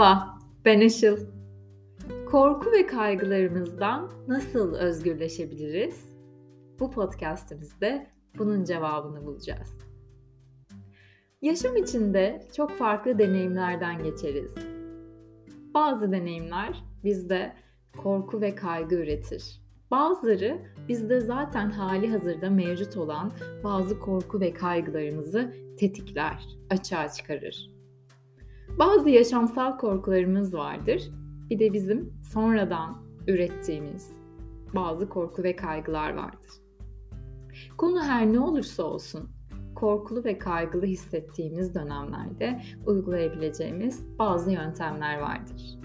Merhaba, ben Işıl. Korku ve kaygılarımızdan nasıl özgürleşebiliriz? Bu podcastimizde bunun cevabını bulacağız. Yaşam içinde çok farklı deneyimlerden geçeriz. Bazı deneyimler bizde korku ve kaygı üretir. Bazıları bizde zaten hali hazırda mevcut olan bazı korku ve kaygılarımızı tetikler, açığa çıkarır. Bazı yaşamsal korkularımız vardır. Bir de bizim sonradan ürettiğimiz bazı korku ve kaygılar vardır. Konu her ne olursa olsun korkulu ve kaygılı hissettiğimiz dönemlerde uygulayabileceğimiz bazı yöntemler vardır.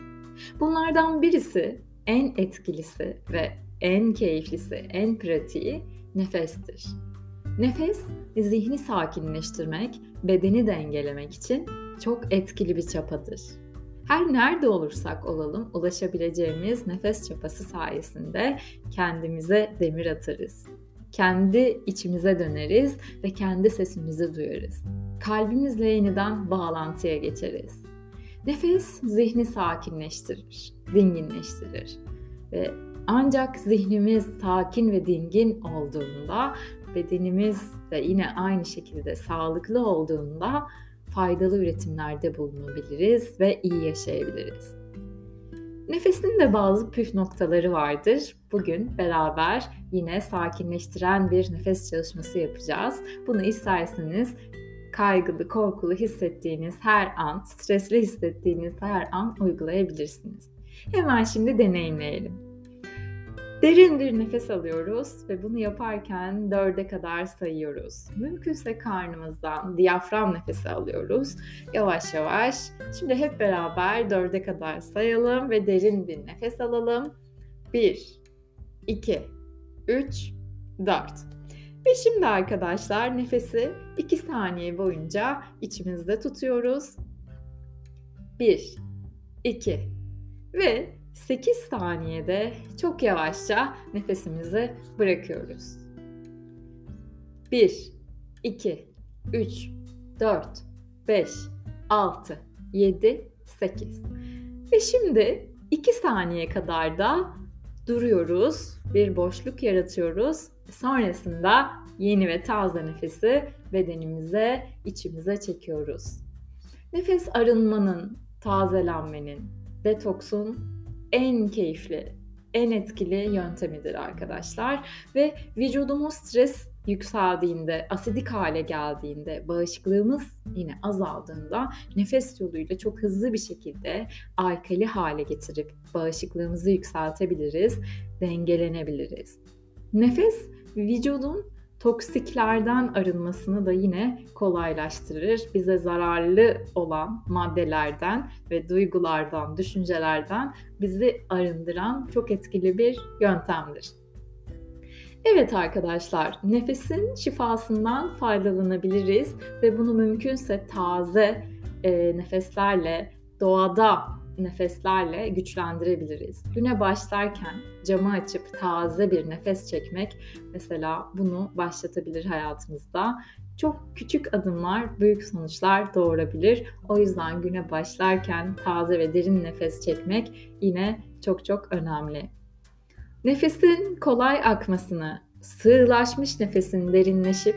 Bunlardan birisi en etkilisi ve en keyiflisi, en pratiği nefestir. Nefes zihni sakinleştirmek, bedeni dengelemek için çok etkili bir çapadır. Her nerede olursak olalım ulaşabileceğimiz nefes çapası sayesinde kendimize demir atarız. Kendi içimize döneriz ve kendi sesimizi duyarız. Kalbimizle yeniden bağlantıya geçeriz. Nefes zihni sakinleştirir, dinginleştirir ve ancak zihnimiz sakin ve dingin olduğunda, bedenimiz de yine aynı şekilde sağlıklı olduğunda faydalı üretimlerde bulunabiliriz ve iyi yaşayabiliriz. Nefesin de bazı püf noktaları vardır. Bugün beraber yine sakinleştiren bir nefes çalışması yapacağız. Bunu isterseniz kaygılı, korkulu hissettiğiniz her an, stresli hissettiğiniz her an uygulayabilirsiniz. Hemen şimdi deneyimleyelim. Derin bir nefes alıyoruz ve bunu yaparken dörde kadar sayıyoruz. Mümkünse karnımızdan diyafram nefesi alıyoruz. Yavaş yavaş. Şimdi hep beraber dörde kadar sayalım ve derin bir nefes alalım. Bir, iki, üç, dört. Ve şimdi arkadaşlar nefesi 2 saniye boyunca içimizde tutuyoruz. 1, 2 ve 8 saniyede çok yavaşça nefesimizi bırakıyoruz. 1, 2, 3, 4, 5, 6, 7, 8. Ve şimdi 2 saniye kadar da duruyoruz. Bir boşluk yaratıyoruz. Sonrasında yeni ve taze nefesi bedenimize, içimize çekiyoruz. Nefes arınmanın, tazelenmenin, detoksun en keyifli, en etkili yöntemidir arkadaşlar. Ve vücudumuz stres yükseldiğinde, asidik hale geldiğinde, bağışıklığımız yine azaldığında nefes yoluyla çok hızlı bir şekilde alkali hale getirip bağışıklığımızı yükseltebiliriz, dengelenebiliriz. Nefes vücudun toksiklerden arınmasını da yine kolaylaştırır. Bize zararlı olan maddelerden ve duygulardan, düşüncelerden bizi arındıran çok etkili bir yöntemdir. Evet arkadaşlar, nefesin şifasından faydalanabiliriz ve bunu mümkünse taze e, nefeslerle doğada nefeslerle güçlendirebiliriz. Güne başlarken camı açıp taze bir nefes çekmek mesela bunu başlatabilir hayatımızda. Çok küçük adımlar büyük sonuçlar doğurabilir. O yüzden güne başlarken taze ve derin nefes çekmek yine çok çok önemli. Nefesin kolay akmasını, sığlaşmış nefesin derinleşip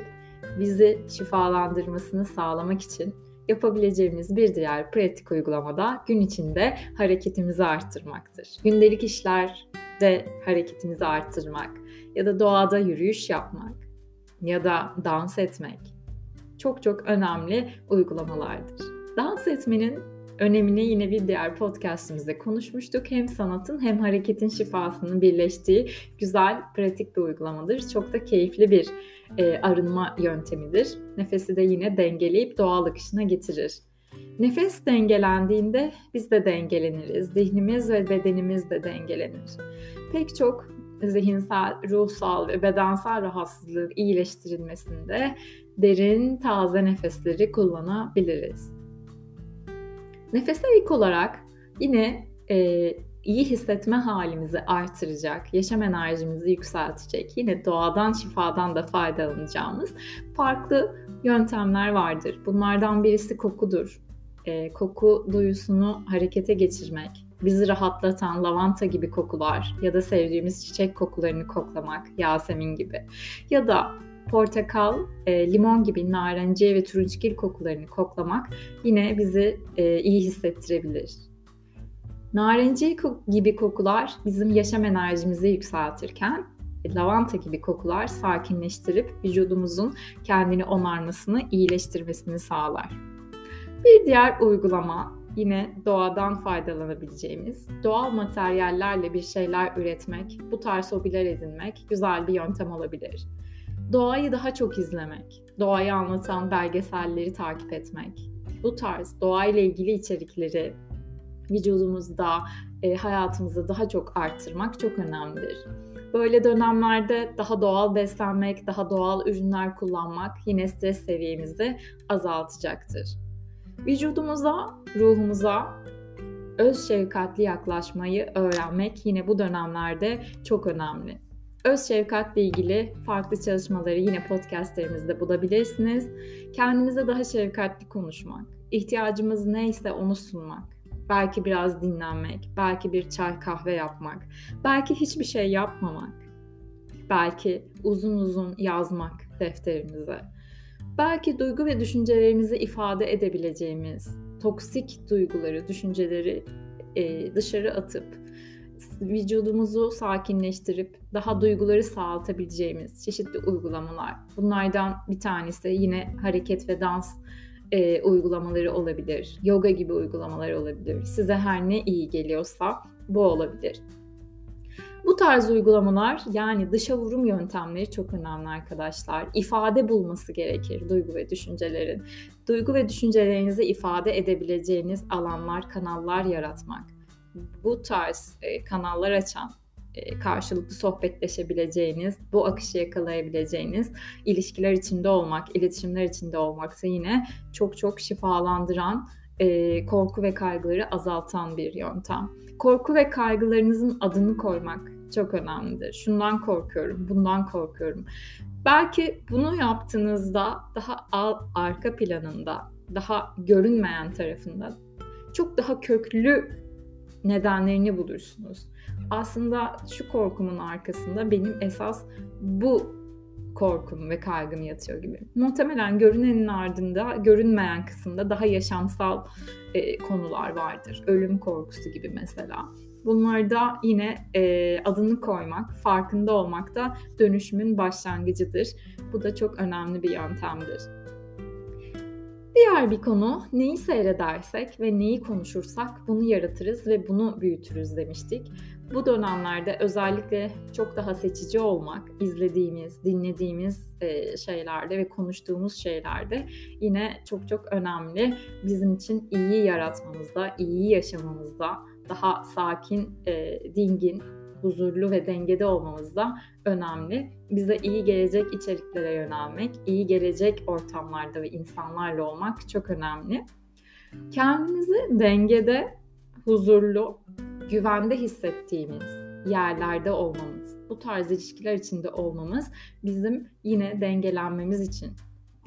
bizi şifalandırmasını sağlamak için yapabileceğimiz bir diğer pratik uygulamada gün içinde hareketimizi arttırmaktır. Gündelik işlerde hareketimizi arttırmak ya da doğada yürüyüş yapmak ya da dans etmek çok çok önemli uygulamalardır. Dans etmenin önemini yine bir diğer podcastimizde konuşmuştuk. Hem sanatın hem hareketin şifasının birleştiği güzel, pratik bir uygulamadır. Çok da keyifli bir e, arınma yöntemidir. Nefesi de yine dengeleyip doğal akışına getirir. Nefes dengelendiğinde biz de dengeleniriz. Zihnimiz ve bedenimiz de dengelenir. Pek çok zihinsel, ruhsal ve bedensel rahatsızlığın iyileştirilmesinde derin, taze nefesleri kullanabiliriz. Nefese ilk olarak yine e, iyi hissetme halimizi artıracak, yaşam enerjimizi yükseltecek, yine doğadan, şifadan da faydalanacağımız farklı yöntemler vardır. Bunlardan birisi kokudur. e, koku duyusunu harekete geçirmek, bizi rahatlatan lavanta gibi kokular ya da sevdiğimiz çiçek kokularını koklamak, Yasemin gibi ya da portakal, e, limon gibi narenciye ve turunçgil kokularını koklamak yine bizi e, iyi hissettirebilir. Narenciye gibi kokular bizim yaşam enerjimizi yükseltirken lavanta gibi kokular sakinleştirip vücudumuzun kendini onarmasını, iyileştirmesini sağlar. Bir diğer uygulama yine doğadan faydalanabileceğimiz, doğal materyallerle bir şeyler üretmek, bu tarz hobiler edinmek güzel bir yöntem olabilir. Doğayı daha çok izlemek, doğayı anlatan belgeselleri takip etmek, bu tarz doğayla ilgili içerikleri vücudumuzda, e, hayatımızda daha çok arttırmak çok önemlidir. Böyle dönemlerde daha doğal beslenmek, daha doğal ürünler kullanmak yine stres seviyemizi azaltacaktır. Vücudumuza, ruhumuza öz şefkatli yaklaşmayı öğrenmek yine bu dönemlerde çok önemli. Öz şefkatle ilgili farklı çalışmaları yine podcastlerimizde bulabilirsiniz. Kendimize daha şefkatli konuşmak, ihtiyacımız neyse onu sunmak, belki biraz dinlenmek, belki bir çay kahve yapmak, belki hiçbir şey yapmamak, belki uzun uzun yazmak defterimize, belki duygu ve düşüncelerimizi ifade edebileceğimiz toksik duyguları, düşünceleri e, dışarı atıp vücudumuzu sakinleştirip daha duyguları sağlatabileceğimiz çeşitli uygulamalar. Bunlardan bir tanesi yine hareket ve dans e, uygulamaları olabilir. Yoga gibi uygulamalar olabilir. Size her ne iyi geliyorsa bu olabilir. Bu tarz uygulamalar yani dışa vurum yöntemleri çok önemli arkadaşlar. İfade bulması gerekir duygu ve düşüncelerin. Duygu ve düşüncelerinizi ifade edebileceğiniz alanlar, kanallar yaratmak. Bu tarz e, kanallar açan e, karşılıklı sohbetleşebileceğiniz, bu akışı yakalayabileceğiniz ilişkiler içinde olmak, iletişimler içinde olmak da yine çok çok şifalandıran, e, korku ve kaygıları azaltan bir yöntem. Korku ve kaygılarınızın adını koymak çok önemlidir. Şundan korkuyorum, bundan korkuyorum. Belki bunu yaptığınızda daha arka planında, daha görünmeyen tarafında çok daha köklü nedenlerini bulursunuz. Aslında şu korkumun arkasında benim esas bu korkum ve kaygım yatıyor gibi. Muhtemelen görünenin ardında görünmeyen kısımda daha yaşamsal e, konular vardır. Ölüm korkusu gibi mesela. Bunlarda yine e, adını koymak, farkında olmak da dönüşümün başlangıcıdır. Bu da çok önemli bir yöntemdir. Diğer bir konu neyi seyredersek ve neyi konuşursak bunu yaratırız ve bunu büyütürüz demiştik. Bu dönemlerde özellikle çok daha seçici olmak, izlediğimiz, dinlediğimiz e, şeylerde ve konuştuğumuz şeylerde yine çok çok önemli. Bizim için iyi yaratmamızda, iyi yaşamamızda, daha sakin, e, dingin, huzurlu ve dengede olmamız da önemli. Bize iyi gelecek içeriklere yönelmek, iyi gelecek ortamlarda ve insanlarla olmak çok önemli. Kendimizi dengede, huzurlu, güvende hissettiğimiz yerlerde olmamız, bu tarz ilişkiler içinde olmamız bizim yine dengelenmemiz için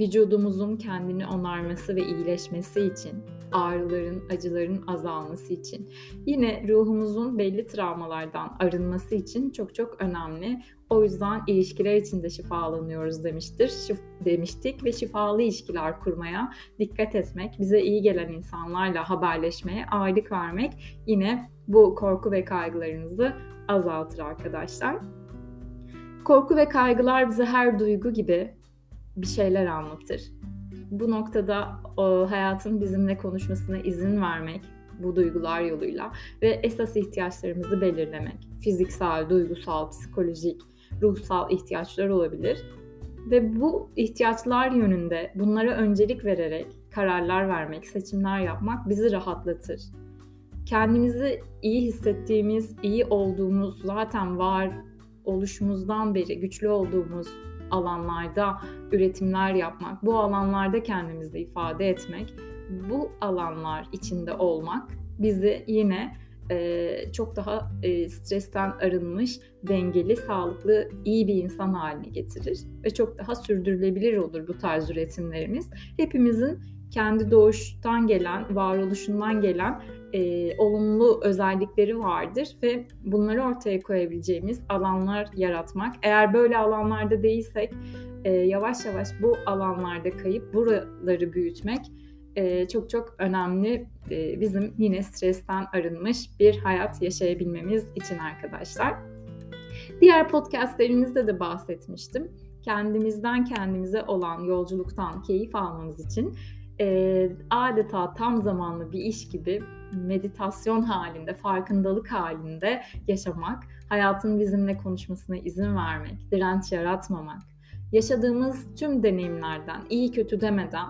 vücudumuzun kendini onarması ve iyileşmesi için, ağrıların, acıların azalması için, yine ruhumuzun belli travmalardan arınması için çok çok önemli. O yüzden ilişkiler içinde şifalanıyoruz demiştir, şif demiştik ve şifalı ilişkiler kurmaya dikkat etmek, bize iyi gelen insanlarla haberleşmeye ağırlık vermek yine bu korku ve kaygılarınızı azaltır arkadaşlar. Korku ve kaygılar bize her duygu gibi bir şeyler anlatır. Bu noktada o hayatın bizimle konuşmasına izin vermek bu duygular yoluyla ve esas ihtiyaçlarımızı belirlemek. Fiziksel, duygusal, psikolojik, ruhsal ihtiyaçlar olabilir. Ve bu ihtiyaçlar yönünde bunlara öncelik vererek kararlar vermek, seçimler yapmak bizi rahatlatır. Kendimizi iyi hissettiğimiz, iyi olduğumuz, zaten var oluşumuzdan beri güçlü olduğumuz alanlarda üretimler yapmak, bu alanlarda kendimizi ifade etmek, bu alanlar içinde olmak bizi yine e, çok daha e, stresten arınmış, dengeli, sağlıklı, iyi bir insan haline getirir ve çok daha sürdürülebilir olur bu tarz üretimlerimiz. Hepimizin kendi doğuştan gelen, varoluşundan gelen e, olumlu özellikleri vardır ve bunları ortaya koyabileceğimiz alanlar yaratmak. Eğer böyle alanlarda değilsek e, yavaş yavaş bu alanlarda kayıp buraları büyütmek e, çok çok önemli e, bizim yine stresten arınmış bir hayat yaşayabilmemiz için arkadaşlar. Diğer podcastlerimizde de bahsetmiştim. Kendimizden kendimize olan yolculuktan keyif almamız için e, adeta tam zamanlı bir iş gibi meditasyon halinde, farkındalık halinde yaşamak, hayatın bizimle konuşmasına izin vermek, direnç yaratmamak, yaşadığımız tüm deneyimlerden, iyi kötü demeden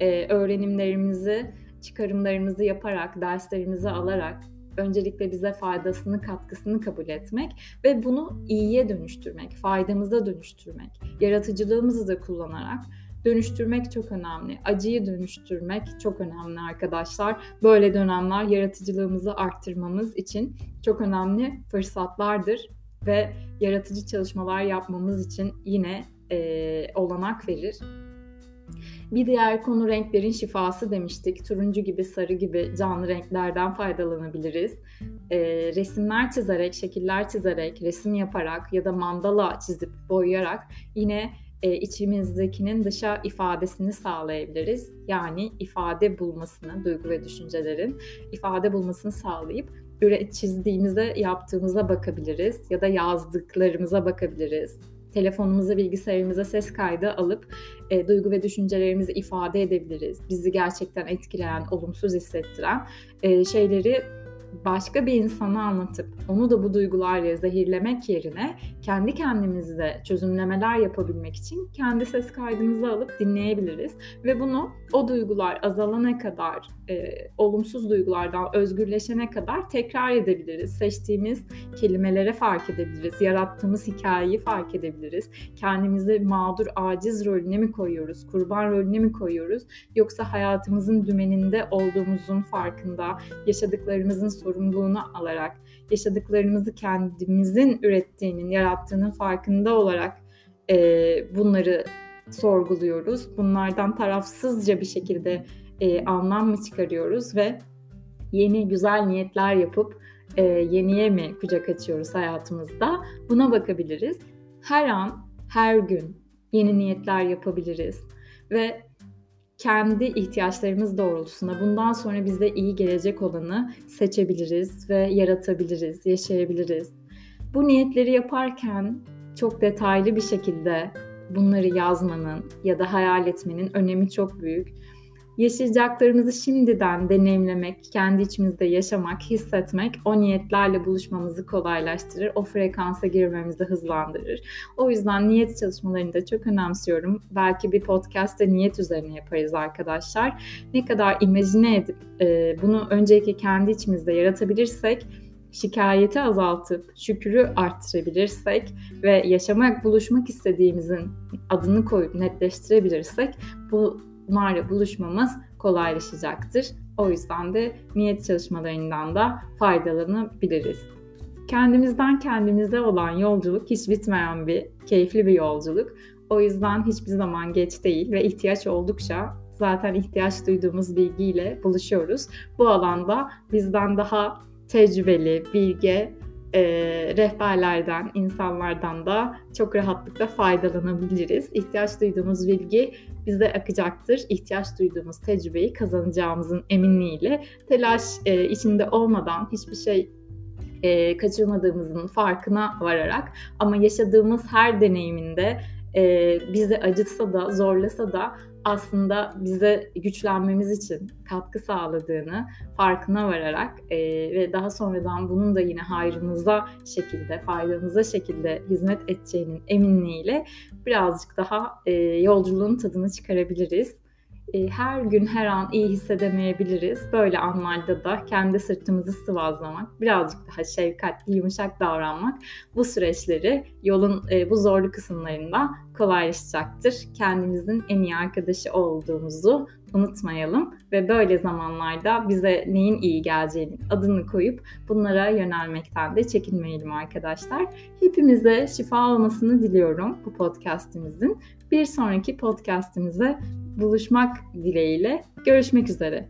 e, öğrenimlerimizi, çıkarımlarımızı yaparak, derslerimizi alarak öncelikle bize faydasını, katkısını kabul etmek ve bunu iyiye dönüştürmek, faydamıza dönüştürmek, yaratıcılığımızı da kullanarak dönüştürmek çok önemli. Acıyı dönüştürmek çok önemli arkadaşlar. Böyle dönemler yaratıcılığımızı arttırmamız için çok önemli fırsatlardır ve yaratıcı çalışmalar yapmamız için yine e, olanak verir. Bir diğer konu renklerin şifası demiştik. Turuncu gibi, sarı gibi canlı renklerden faydalanabiliriz. E, resimler çizerek, şekiller çizerek, resim yaparak ya da mandala çizip boyayarak yine e, içimizdekinin dışa ifadesini sağlayabiliriz. Yani ifade bulmasını, duygu ve düşüncelerin ifade bulmasını sağlayıp çizdiğimizde yaptığımıza bakabiliriz ya da yazdıklarımıza bakabiliriz telefonumuza, bilgisayarımıza ses kaydı alıp e, duygu ve düşüncelerimizi ifade edebiliriz. Bizi gerçekten etkileyen, olumsuz hissettiren e, şeyleri başka bir insana anlatıp onu da bu duygularla zehirlemek yerine kendi kendimizde çözümlemeler yapabilmek için kendi ses kaydımızı alıp dinleyebiliriz ve bunu o duygular azalana kadar e, olumsuz duygulardan özgürleşene kadar tekrar edebiliriz. Seçtiğimiz kelimelere fark edebiliriz. Yarattığımız hikayeyi fark edebiliriz. Kendimizi mağdur, aciz rolüne mi koyuyoruz? Kurban rolüne mi koyuyoruz? Yoksa hayatımızın dümeninde olduğumuzun farkında, yaşadıklarımızın sorumluluğunu alarak, yaşadıklarımızı kendimizin ürettiğinin, yarattığının farkında olarak e, bunları sorguluyoruz. Bunlardan tarafsızca bir şekilde e, anlam mı çıkarıyoruz ve yeni güzel niyetler yapıp e, yeniye mi kucak açıyoruz hayatımızda? Buna bakabiliriz. Her an, her gün yeni niyetler yapabiliriz ve kendi ihtiyaçlarımız doğrultusunda bundan sonra bize iyi gelecek olanı seçebiliriz ve yaratabiliriz, yaşayabiliriz. Bu niyetleri yaparken çok detaylı bir şekilde bunları yazmanın ya da hayal etmenin önemi çok büyük yaşayacaklarımızı şimdiden deneyimlemek, kendi içimizde yaşamak, hissetmek o niyetlerle buluşmamızı kolaylaştırır, o frekansa girmemizi hızlandırır. O yüzden niyet çalışmalarını da çok önemsiyorum. Belki bir podcast'te niyet üzerine yaparız arkadaşlar. Ne kadar imajine edip e, bunu öncelikle kendi içimizde yaratabilirsek şikayeti azaltıp şükürü arttırabilirsek ve yaşamak, buluşmak istediğimizin adını koyup netleştirebilirsek bu bunlarla buluşmamız kolaylaşacaktır. O yüzden de niyet çalışmalarından da faydalanabiliriz. Kendimizden kendimize olan yolculuk hiç bitmeyen bir, keyifli bir yolculuk. O yüzden hiçbir zaman geç değil ve ihtiyaç oldukça zaten ihtiyaç duyduğumuz bilgiyle buluşuyoruz. Bu alanda bizden daha tecrübeli, bilge e, rehberlerden, insanlardan da çok rahatlıkla faydalanabiliriz. İhtiyaç duyduğumuz bilgi bize akacaktır. İhtiyaç duyduğumuz tecrübeyi kazanacağımızın eminliğiyle telaş e, içinde olmadan hiçbir şey e, kaçırmadığımızın farkına vararak ama yaşadığımız her deneyiminde e, bizi acıtsa da zorlasa da aslında bize güçlenmemiz için katkı sağladığını farkına vararak e, ve daha sonradan bunun da yine hayrımıza şekilde, faydamıza şekilde hizmet edeceğinin eminliğiyle birazcık daha e, yolculuğun tadını çıkarabiliriz. E, her gün her an iyi hissedemeyebiliriz. Böyle anlarda da kendi sırtımızı sıvazlamak, birazcık daha şefkatli, yumuşak davranmak bu süreçleri yolun e, bu zorlu kısımlarında kolaylaşacaktır. Kendimizin en iyi arkadaşı olduğumuzu unutmayalım ve böyle zamanlarda bize neyin iyi geleceğini adını koyup bunlara yönelmekten de çekinmeyelim arkadaşlar. Hepimize şifa olmasını diliyorum bu podcastimizin. Bir sonraki podcastimize buluşmak dileğiyle görüşmek üzere.